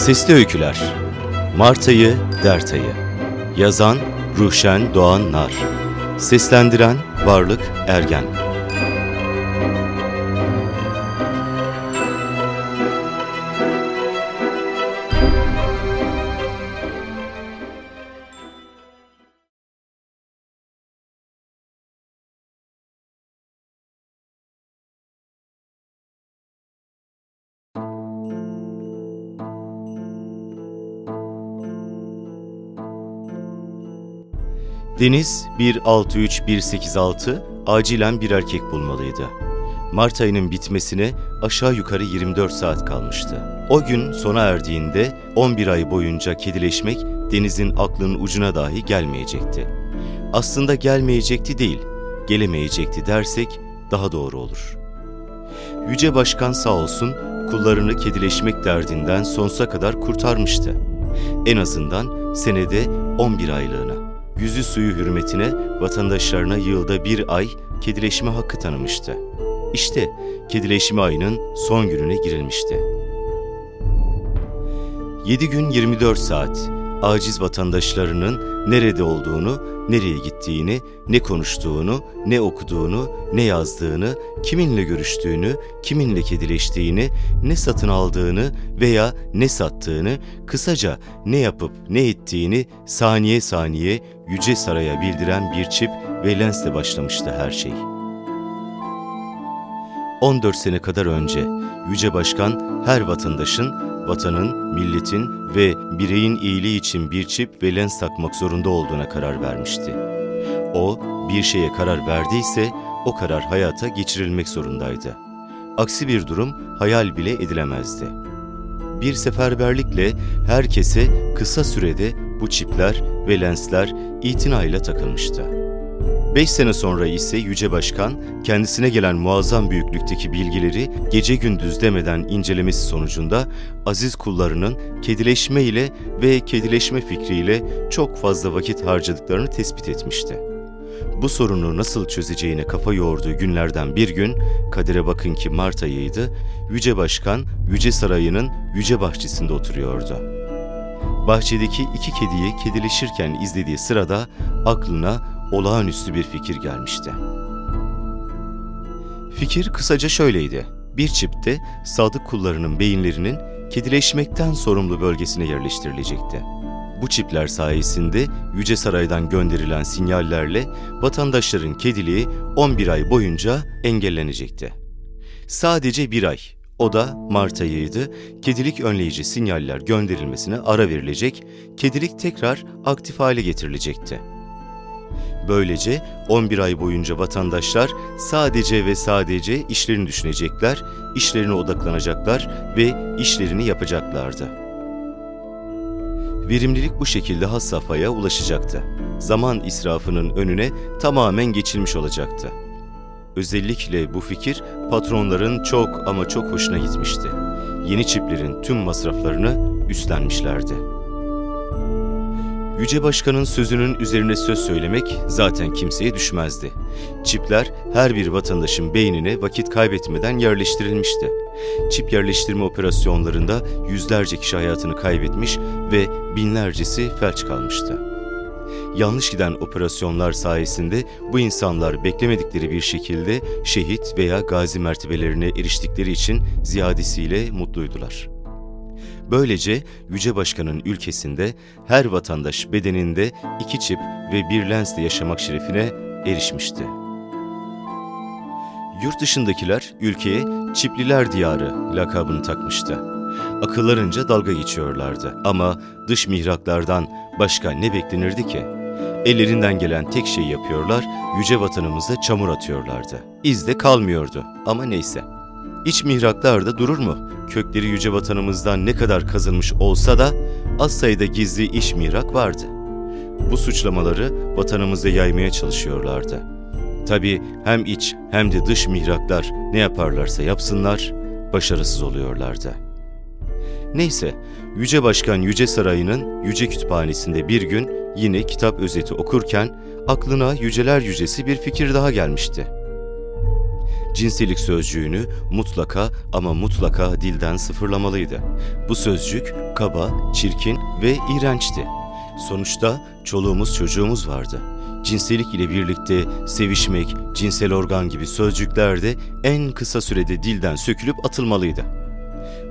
Sesli Öyküler. Mart ayı, Dert ayı. Yazan Ruhşen Doğan Nar. Seslendiren Varlık Ergen Deniz 163186 acilen bir erkek bulmalıydı. Mart ayının bitmesine aşağı yukarı 24 saat kalmıştı. O gün sona erdiğinde 11 ay boyunca kedileşmek Deniz'in aklının ucuna dahi gelmeyecekti. Aslında gelmeyecekti değil, gelemeyecekti dersek daha doğru olur. Yüce Başkan sağ olsun kullarını kedileşmek derdinden sonsuza kadar kurtarmıştı. En azından senede 11 aylığına yüzü suyu hürmetine vatandaşlarına yılda bir ay kedileşme hakkı tanımıştı. İşte kedileşme ayının son gününe girilmişti. 7 gün 24 saat aciz vatandaşlarının nerede olduğunu, nereye gittiğini, ne konuştuğunu, ne okuduğunu, ne yazdığını, kiminle görüştüğünü, kiminle kedileştiğini, ne satın aldığını veya ne sattığını, kısaca ne yapıp ne ettiğini saniye saniye Yüce Saray'a bildiren bir çip ve lensle başlamıştı her şey. 14 sene kadar önce Yüce Başkan her vatandaşın vatanın, milletin ve bireyin iyiliği için bir çip ve lens takmak zorunda olduğuna karar vermişti. O, bir şeye karar verdiyse o karar hayata geçirilmek zorundaydı. Aksi bir durum hayal bile edilemezdi. Bir seferberlikle herkese kısa sürede bu çipler ve lensler itinayla takılmıştı. Beş sene sonra ise Yüce Başkan kendisine gelen muazzam büyüklükteki bilgileri gece gündüz demeden incelemesi sonucunda aziz kullarının kedileşme ile ve kedileşme fikriyle çok fazla vakit harcadıklarını tespit etmişti. Bu sorunu nasıl çözeceğine kafa yoğurduğu günlerden bir gün, kadere bakın ki Mart ayıydı, Yüce Başkan, Yüce Sarayı'nın Yüce Bahçesinde oturuyordu. Bahçedeki iki kediyi kedileşirken izlediği sırada aklına olağanüstü bir fikir gelmişti. Fikir kısaca şöyleydi. Bir çipte sadık kullarının beyinlerinin kedileşmekten sorumlu bölgesine yerleştirilecekti. Bu çipler sayesinde Yüce Saray'dan gönderilen sinyallerle vatandaşların kediliği 11 ay boyunca engellenecekti. Sadece bir ay, o da Mart ayıydı, kedilik önleyici sinyaller gönderilmesine ara verilecek, kedilik tekrar aktif hale getirilecekti. Böylece 11 ay boyunca vatandaşlar sadece ve sadece işlerini düşünecekler, işlerine odaklanacaklar ve işlerini yapacaklardı. Verimlilik bu şekilde has safhaya ulaşacaktı. Zaman israfının önüne tamamen geçilmiş olacaktı. Özellikle bu fikir patronların çok ama çok hoşuna gitmişti. Yeni çiplerin tüm masraflarını üstlenmişlerdi. Yüce Başkan'ın sözünün üzerine söz söylemek zaten kimseye düşmezdi. Çipler her bir vatandaşın beynine vakit kaybetmeden yerleştirilmişti. Çip yerleştirme operasyonlarında yüzlerce kişi hayatını kaybetmiş ve binlercesi felç kalmıştı. Yanlış giden operasyonlar sayesinde bu insanlar beklemedikleri bir şekilde şehit veya gazi mertebelerine eriştikleri için ziyadesiyle mutluydular. Böylece Yüce Başkan'ın ülkesinde her vatandaş bedeninde iki çip ve bir lensle yaşamak şerefine erişmişti. Yurt dışındakiler ülkeye Çipliler Diyarı lakabını takmıştı. Akıllarınca dalga geçiyorlardı ama dış mihraklardan başka ne beklenirdi ki? Ellerinden gelen tek şeyi yapıyorlar, yüce vatanımıza çamur atıyorlardı. İz de kalmıyordu ama neyse. İç mihraklar durur mu? Kökleri yüce vatanımızdan ne kadar kazınmış olsa da az sayıda gizli iş mihrak vardı. Bu suçlamaları vatanımızda yaymaya çalışıyorlardı. Tabi hem iç hem de dış mihraklar ne yaparlarsa yapsınlar başarısız oluyorlardı. Neyse, Yüce Başkan Yüce Sarayı'nın Yüce Kütüphanesi'nde bir gün yine kitap özeti okurken aklına yüceler yücesi bir fikir daha gelmişti. Cinsellik sözcüğünü mutlaka ama mutlaka dilden sıfırlamalıydı. Bu sözcük kaba, çirkin ve iğrençti. Sonuçta çoluğumuz çocuğumuz vardı. Cinsellik ile birlikte sevişmek, cinsel organ gibi sözcükler de en kısa sürede dilden sökülüp atılmalıydı.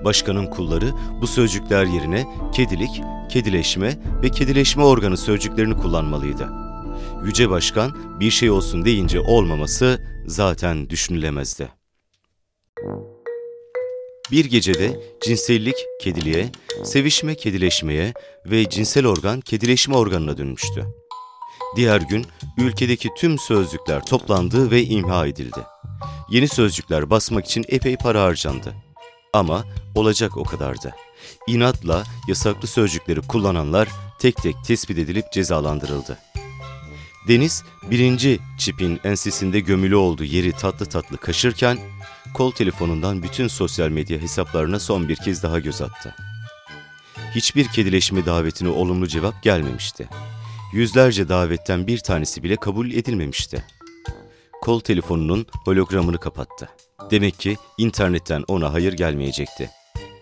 Başkanın kulları bu sözcükler yerine kedilik, kedileşme ve kedileşme organı sözcüklerini kullanmalıydı. Yüce Başkan bir şey olsun deyince olmaması zaten düşünülemezdi. Bir gecede cinsellik kediliğe, sevişme kedileşmeye ve cinsel organ kedileşme organına dönmüştü. Diğer gün ülkedeki tüm sözcükler toplandı ve imha edildi. Yeni sözcükler basmak için epey para harcandı. Ama olacak o kadardı. İnatla yasaklı sözcükleri kullananlar tek tek tespit edilip cezalandırıldı. Deniz birinci çipin ensesinde gömülü olduğu yeri tatlı tatlı kaşırken kol telefonundan bütün sosyal medya hesaplarına son bir kez daha göz attı. Hiçbir kedileşme davetine olumlu cevap gelmemişti. Yüzlerce davetten bir tanesi bile kabul edilmemişti. Kol telefonunun hologramını kapattı. Demek ki internetten ona hayır gelmeyecekti.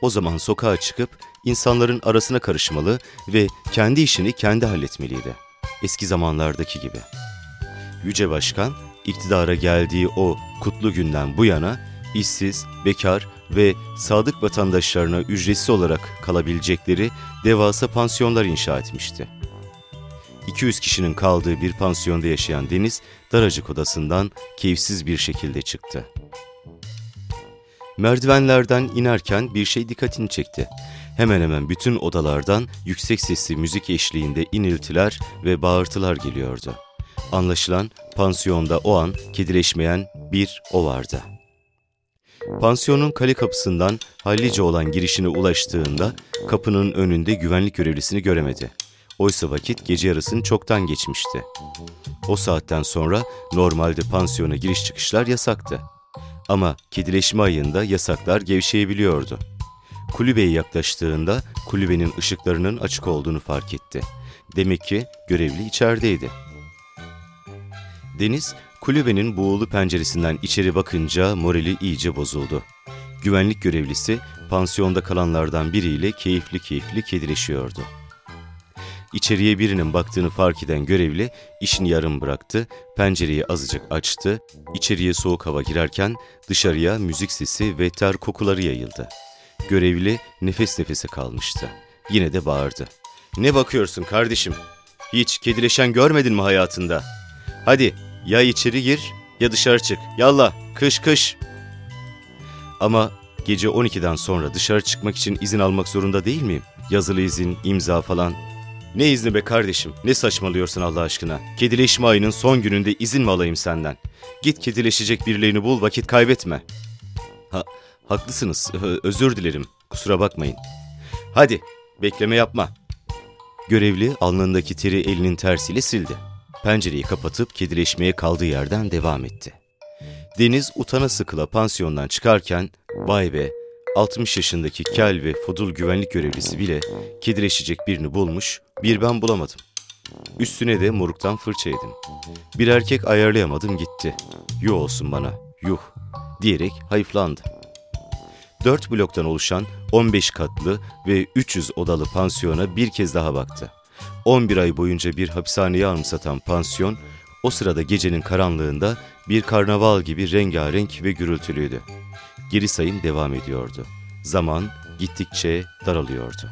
O zaman sokağa çıkıp insanların arasına karışmalı ve kendi işini kendi halletmeliydi. Eski zamanlardaki gibi. Yüce Başkan, iktidara geldiği o kutlu günden bu yana işsiz, bekar ve sadık vatandaşlarına ücretsiz olarak kalabilecekleri devasa pansiyonlar inşa etmişti. 200 kişinin kaldığı bir pansiyonda yaşayan Deniz, daracık odasından keyifsiz bir şekilde çıktı. Merdivenlerden inerken bir şey dikkatini çekti. Hemen hemen bütün odalardan yüksek sesli müzik eşliğinde iniltiler ve bağırtılar geliyordu. Anlaşılan pansiyonda o an kedileşmeyen bir o vardı. Pansiyonun kale kapısından hallice olan girişine ulaştığında kapının önünde güvenlik görevlisini göremedi. Oysa vakit gece yarısını çoktan geçmişti. O saatten sonra normalde pansiyona giriş çıkışlar yasaktı. Ama kedileşme ayında yasaklar gevşeyebiliyordu. Kulübeye yaklaştığında kulübenin ışıklarının açık olduğunu fark etti. Demek ki görevli içerideydi. Deniz, kulübenin buğulu penceresinden içeri bakınca morali iyice bozuldu. Güvenlik görevlisi pansiyonda kalanlardan biriyle keyifli keyifli kedileşiyordu. İçeriye birinin baktığını fark eden görevli işini yarım bıraktı, pencereyi azıcık açtı, içeriye soğuk hava girerken dışarıya müzik sesi ve ter kokuları yayıldı. Görevli nefes nefese kalmıştı. Yine de bağırdı. Ne bakıyorsun kardeşim? Hiç kedileşen görmedin mi hayatında? Hadi ya içeri gir ya dışarı çık. Yallah kış kış. Ama gece 12'den sonra dışarı çıkmak için izin almak zorunda değil miyim? Yazılı izin, imza falan. Ne izni be kardeşim? Ne saçmalıyorsun Allah aşkına? Kedileşme ayının son gününde izin mi alayım senden? Git kedileşecek birilerini bul, vakit kaybetme. Ha, haklısınız. Özür dilerim. Kusura bakmayın. Hadi, bekleme yapma. Görevli alnındaki teri elinin tersiyle sildi. Pencereyi kapatıp kedileşmeye kaldığı yerden devam etti. Deniz utana sıkıla pansiyondan çıkarken, vay be 60 yaşındaki kel ve fudul güvenlik görevlisi bile kedileşecek birini bulmuş, bir ben bulamadım. Üstüne de moruktan fırça yedim. Bir erkek ayarlayamadım gitti. Yuh olsun bana, yuh diyerek hayıflandı. Dört bloktan oluşan 15 katlı ve 300 odalı pansiyona bir kez daha baktı. 11 ay boyunca bir hapishaneyi anımsatan pansiyon, o sırada gecenin karanlığında bir karnaval gibi rengarenk ve gürültülüydü. Geri sayım devam ediyordu. Zaman gittikçe daralıyordu.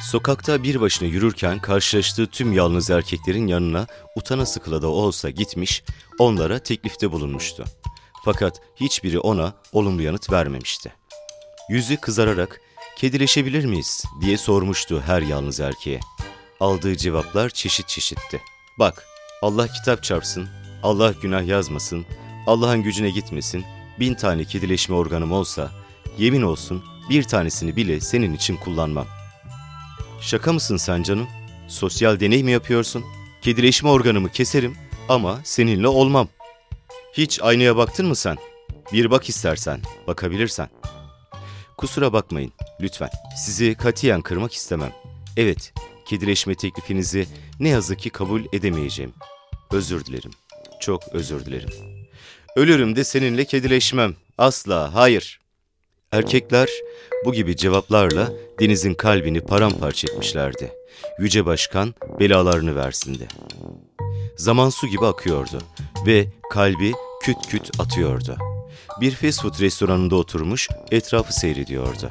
Sokakta bir başına yürürken karşılaştığı tüm yalnız erkeklerin yanına utana sıkıla da olsa gitmiş, onlara teklifte bulunmuştu. Fakat hiçbiri ona olumlu yanıt vermemişti. Yüzü kızararak kedileşebilir miyiz diye sormuştu her yalnız erkeğe. Aldığı cevaplar çeşit çeşitti. Bak Allah kitap çarpsın, Allah günah yazmasın, Allah'ın gücüne gitmesin, bin tane kedileşme organım olsa, yemin olsun bir tanesini bile senin için kullanmam. Şaka mısın sen canım? Sosyal deney mi yapıyorsun? Kedileşme organımı keserim ama seninle olmam. Hiç aynaya baktın mı sen? Bir bak istersen, bakabilirsen. Kusura bakmayın, lütfen. Sizi katiyen kırmak istemem. Evet, kedileşme teklifinizi ne yazık ki kabul edemeyeceğim. Özür dilerim. Çok özür dilerim. Ölürüm de seninle kedileşmem. Asla, hayır. Erkekler bu gibi cevaplarla Deniz'in kalbini paramparça etmişlerdi. Yüce Başkan belalarını versindi. Zaman su gibi akıyordu ve kalbi küt küt atıyordu. Bir fast food restoranında oturmuş etrafı seyrediyordu.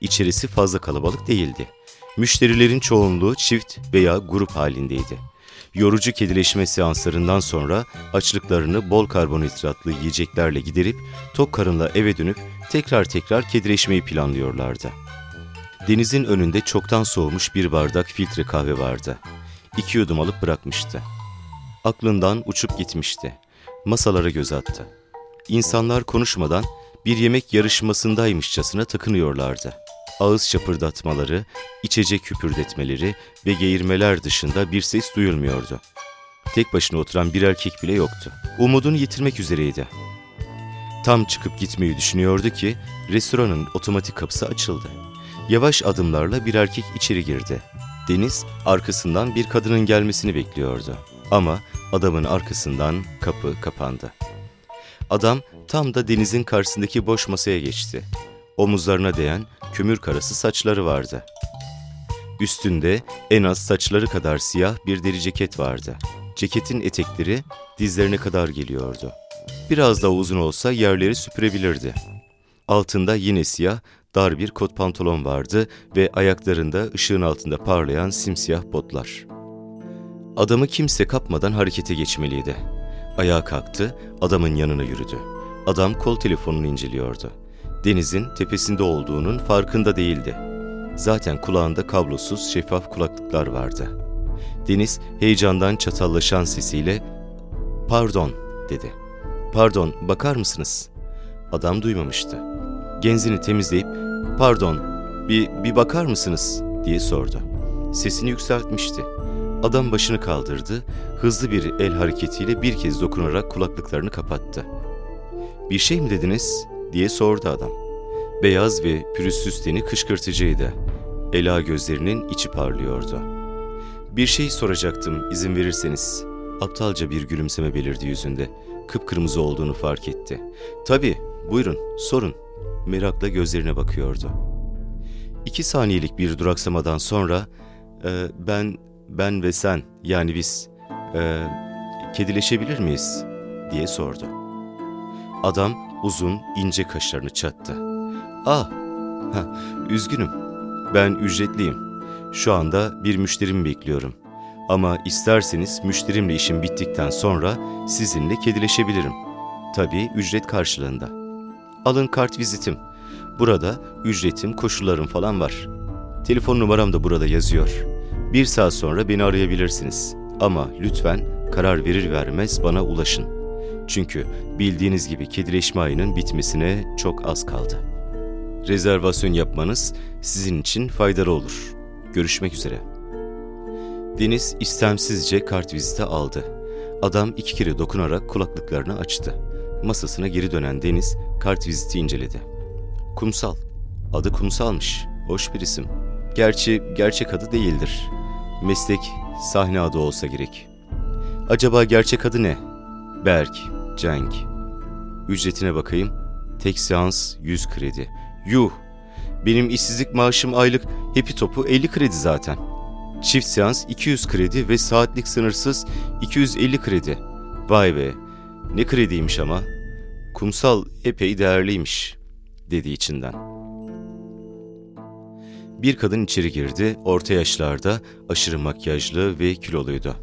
İçerisi fazla kalabalık değildi. Müşterilerin çoğunluğu çift veya grup halindeydi. Yorucu kedileşme seanslarından sonra açlıklarını bol karbonhidratlı yiyeceklerle giderip tok karınla eve dönüp tekrar tekrar kedileşmeyi planlıyorlardı. Denizin önünde çoktan soğumuş bir bardak filtre kahve vardı. İki yudum alıp bırakmıştı. Aklından uçup gitmişti. Masalara göz attı. İnsanlar konuşmadan bir yemek yarışmasındaymışçasına takınıyorlardı. Ağız şapırdatmaları, içecek küpürdetmeleri ve geğirmeler dışında bir ses duyulmuyordu. Tek başına oturan bir erkek bile yoktu. Umudunu yitirmek üzereydi. Tam çıkıp gitmeyi düşünüyordu ki restoranın otomatik kapısı açıldı. Yavaş adımlarla bir erkek içeri girdi. Deniz arkasından bir kadının gelmesini bekliyordu. Ama adamın arkasından kapı kapandı. Adam tam da denizin karşısındaki boş masaya geçti. Omuzlarına değen kömür karası saçları vardı. Üstünde en az saçları kadar siyah bir deri ceket vardı. Ceketin etekleri dizlerine kadar geliyordu. Biraz daha uzun olsa yerleri süpürebilirdi. Altında yine siyah, dar bir kot pantolon vardı ve ayaklarında ışığın altında parlayan simsiyah botlar. Adamı kimse kapmadan harekete geçmeliydi. Ayağa kalktı, adamın yanına yürüdü. Adam kol telefonunu inceliyordu. Deniz'in tepesinde olduğunun farkında değildi. Zaten kulağında kablosuz şeffaf kulaklıklar vardı. Deniz heyecandan çatallaşan sesiyle ''Pardon'' dedi. ''Pardon, bakar mısınız?'' Adam duymamıştı. Genzini temizleyip ''Pardon, bir, bir bakar mısınız?'' diye sordu. Sesini yükseltmişti. Adam başını kaldırdı, hızlı bir el hareketiyle bir kez dokunarak kulaklıklarını kapattı. ''Bir şey mi dediniz?'' diye sordu adam. Beyaz ve pürüzsüz teni kışkırtıcıydı. Ela gözlerinin içi parlıyordu. ''Bir şey soracaktım izin verirseniz.'' Aptalca bir gülümseme belirdi yüzünde. Kıpkırmızı olduğunu fark etti. ''Tabii, buyurun, sorun.'' Merakla gözlerine bakıyordu. İki saniyelik bir duraksamadan sonra e, ''Ben, ben ve sen yani biz e, kedileşebilir miyiz?'' diye sordu. Adam uzun, ince kaşlarını çattı. ''Ah, üzgünüm. Ben ücretliyim. Şu anda bir müşterimi bekliyorum. Ama isterseniz müşterimle işim bittikten sonra sizinle kedileşebilirim. Tabii ücret karşılığında. Alın kart vizitim. Burada ücretim, koşullarım falan var. Telefon numaram da burada yazıyor. Bir saat sonra beni arayabilirsiniz. Ama lütfen karar verir vermez bana ulaşın. Çünkü bildiğiniz gibi kedileşme ayının bitmesine çok az kaldı. Rezervasyon yapmanız sizin için faydalı olur. Görüşmek üzere. Deniz istemsizce kart viziti aldı. Adam iki kere dokunarak kulaklıklarını açtı. Masasına geri dönen Deniz kart viziti inceledi. Kumsal. Adı Kumsalmış. Hoş bir isim. Gerçi gerçek adı değildir. Meslek sahne adı olsa gerek. Acaba gerçek adı ne? Berk, Cenk. Ücretine bakayım. Tek seans 100 kredi. Yuh! Benim işsizlik maaşım aylık hepi topu 50 kredi zaten. Çift seans 200 kredi ve saatlik sınırsız 250 kredi. Vay be! Ne krediymiş ama. Kumsal epey değerliymiş, dedi içinden. Bir kadın içeri girdi, orta yaşlarda, aşırı makyajlı ve kiloluydu.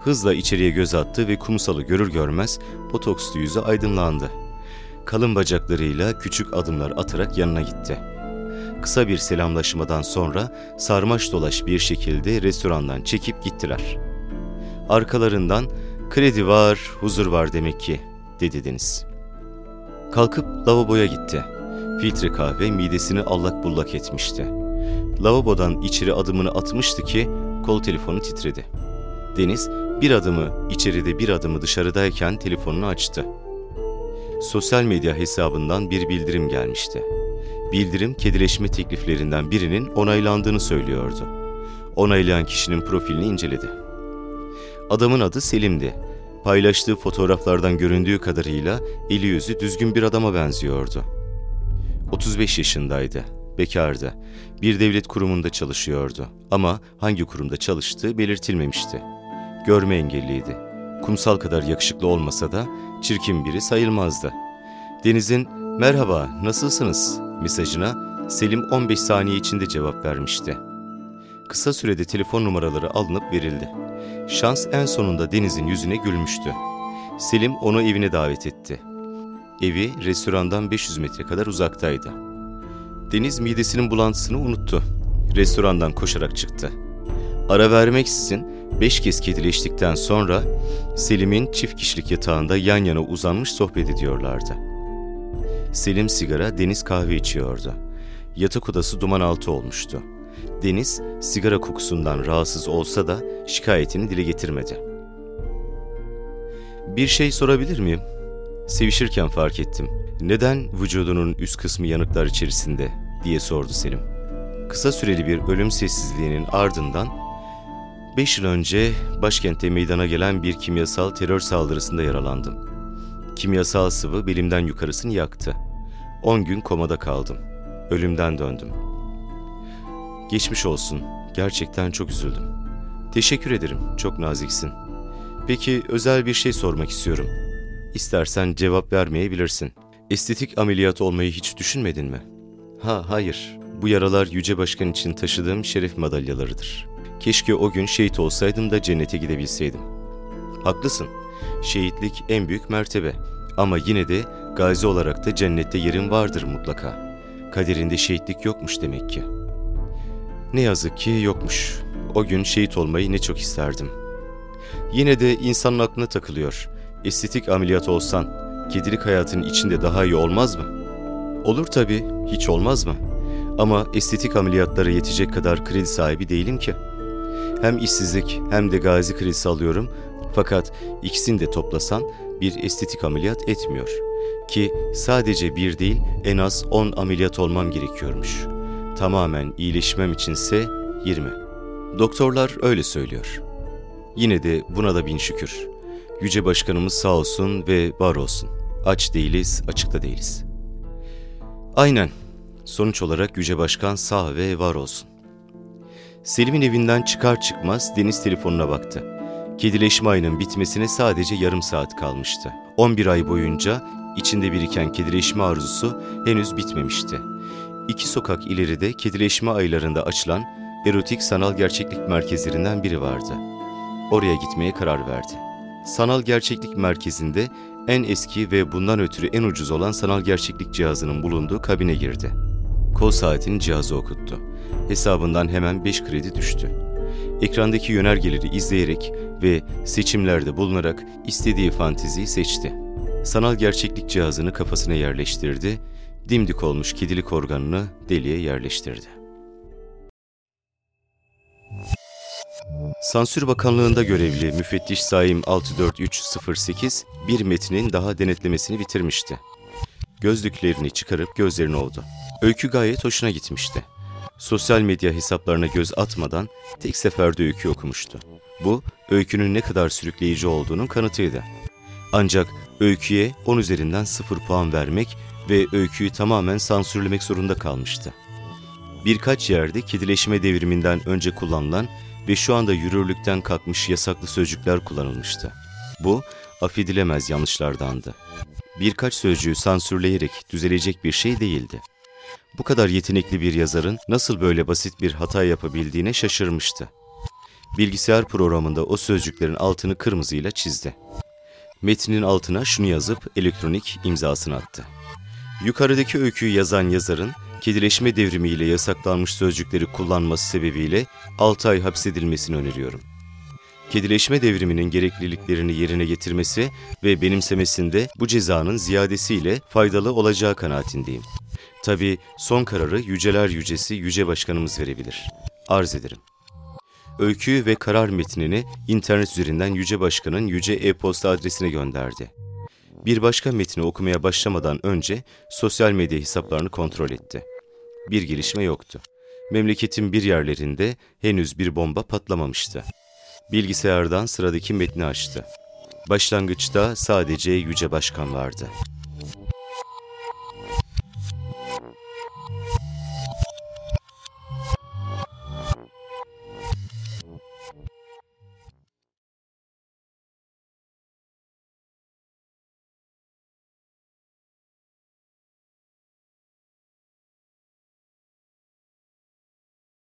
Hızla içeriye göz attı ve kumsalı görür görmez botokslu yüzü aydınlandı. Kalın bacaklarıyla küçük adımlar atarak yanına gitti. Kısa bir selamlaşmadan sonra sarmaş dolaş bir şekilde restorandan çekip gittiler. Arkalarından kredi var, huzur var demek ki, dedi Deniz. Kalkıp lavaboya gitti. Filtre kahve midesini allak bullak etmişti. Lavabodan içeri adımını atmıştı ki kol telefonu titredi. Deniz bir adımı içeride bir adımı dışarıdayken telefonunu açtı. Sosyal medya hesabından bir bildirim gelmişti. Bildirim kedileşme tekliflerinden birinin onaylandığını söylüyordu. Onaylayan kişinin profilini inceledi. Adamın adı Selim'di. paylaştığı fotoğraflardan göründüğü kadarıyla eli yüzü düzgün bir adama benziyordu. 35 yaşındaydı, bekardı. Bir devlet kurumunda çalışıyordu ama hangi kurumda çalıştığı belirtilmemişti. Görme engelliydi. Kumsal kadar yakışıklı olmasa da çirkin biri sayılmazdı. Deniz'in "Merhaba, nasılsınız?" mesajına Selim 15 saniye içinde cevap vermişti. Kısa sürede telefon numaraları alınıp verildi. Şans en sonunda Deniz'in yüzüne gülmüştü. Selim onu evine davet etti. Evi restorandan 500 metre kadar uzaktaydı. Deniz midesinin bulantısını unuttu. Restorandan koşarak çıktı. Ara vermeksizin beş kez kedileştikten sonra Selim'in çift kişilik yatağında yan yana uzanmış sohbet ediyorlardı. Selim sigara, Deniz kahve içiyordu. Yatak odası duman altı olmuştu. Deniz sigara kokusundan rahatsız olsa da şikayetini dile getirmedi. Bir şey sorabilir miyim? Sevişirken fark ettim. Neden vücudunun üst kısmı yanıklar içerisinde diye sordu Selim. Kısa süreli bir ölüm sessizliğinin ardından 5 yıl önce başkentte meydana gelen bir kimyasal terör saldırısında yaralandım. Kimyasal sıvı belimden yukarısını yaktı. 10 gün komada kaldım. Ölümden döndüm. Geçmiş olsun. Gerçekten çok üzüldüm. Teşekkür ederim. Çok naziksin. Peki özel bir şey sormak istiyorum. İstersen cevap vermeyebilirsin. Estetik ameliyat olmayı hiç düşünmedin mi? Ha hayır. Bu yaralar Yüce Başkan için taşıdığım şeref madalyalarıdır. Keşke o gün şehit olsaydım da cennete gidebilseydim. Haklısın. Şehitlik en büyük mertebe. Ama yine de gazi olarak da cennette yerin vardır mutlaka. Kaderinde şehitlik yokmuş demek ki. Ne yazık ki yokmuş. O gün şehit olmayı ne çok isterdim. Yine de insanın aklına takılıyor. Estetik ameliyat olsan, kedilik hayatın içinde daha iyi olmaz mı? Olur tabii, hiç olmaz mı? Ama estetik ameliyatlara yetecek kadar kredi sahibi değilim ki. Hem işsizlik hem de gazi kredisi alıyorum. Fakat ikisini de toplasan bir estetik ameliyat etmiyor. Ki sadece bir değil en az 10 ameliyat olmam gerekiyormuş. Tamamen iyileşmem içinse 20. Doktorlar öyle söylüyor. Yine de buna da bin şükür. Yüce Başkanımız sağ olsun ve var olsun. Aç değiliz, açıkta değiliz. Aynen. Sonuç olarak Yüce Başkan sağ ve var olsun. Selim'in evinden çıkar çıkmaz Deniz telefonuna baktı. Kedileşme ayının bitmesine sadece yarım saat kalmıştı. 11 ay boyunca içinde biriken kedileşme arzusu henüz bitmemişti. İki sokak ileride kedileşme aylarında açılan erotik sanal gerçeklik merkezlerinden biri vardı. Oraya gitmeye karar verdi. Sanal gerçeklik merkezinde en eski ve bundan ötürü en ucuz olan sanal gerçeklik cihazının bulunduğu kabine girdi. Kol saatinin cihazı okuttu. Hesabından hemen 5 kredi düştü. Ekrandaki yönergeleri izleyerek ve seçimlerde bulunarak istediği fanteziyi seçti. Sanal gerçeklik cihazını kafasına yerleştirdi, dimdik olmuş kedilik organını deliğe yerleştirdi. Sansür Bakanlığı'nda görevli müfettiş Saim 64308 bir metnin daha denetlemesini bitirmişti. Gözlüklerini çıkarıp gözlerini oldu. Öykü gayet hoşuna gitmişti. Sosyal medya hesaplarına göz atmadan tek seferde öykü okumuştu. Bu, öykünün ne kadar sürükleyici olduğunun kanıtıydı. Ancak öyküye 10 üzerinden 0 puan vermek ve öyküyü tamamen sansürlemek zorunda kalmıştı. Birkaç yerde kedileşme devriminden önce kullanılan ve şu anda yürürlükten kalkmış yasaklı sözcükler kullanılmıştı. Bu, affedilemez yanlışlardandı. Birkaç sözcüğü sansürleyerek düzelecek bir şey değildi. Bu kadar yetenekli bir yazarın nasıl böyle basit bir hata yapabildiğine şaşırmıştı. Bilgisayar programında o sözcüklerin altını kırmızıyla çizdi. Metnin altına şunu yazıp elektronik imzasını attı. Yukarıdaki öyküyü yazan yazarın kedileşme devrimiyle yasaklanmış sözcükleri kullanması sebebiyle 6 ay hapsedilmesini öneriyorum. Kedileşme devriminin gerekliliklerini yerine getirmesi ve benimsemesinde bu cezanın ziyadesiyle faydalı olacağı kanaatindeyim. Tabi son kararı yüceler yücesi yüce başkanımız verebilir. Arz ederim. Öyküyü ve karar metnini internet üzerinden yüce başkanın yüce e-posta adresine gönderdi. Bir başka metni okumaya başlamadan önce sosyal medya hesaplarını kontrol etti. Bir gelişme yoktu. Memleketin bir yerlerinde henüz bir bomba patlamamıştı. Bilgisayardan sıradaki metni açtı. Başlangıçta sadece Yüce Başkan vardı.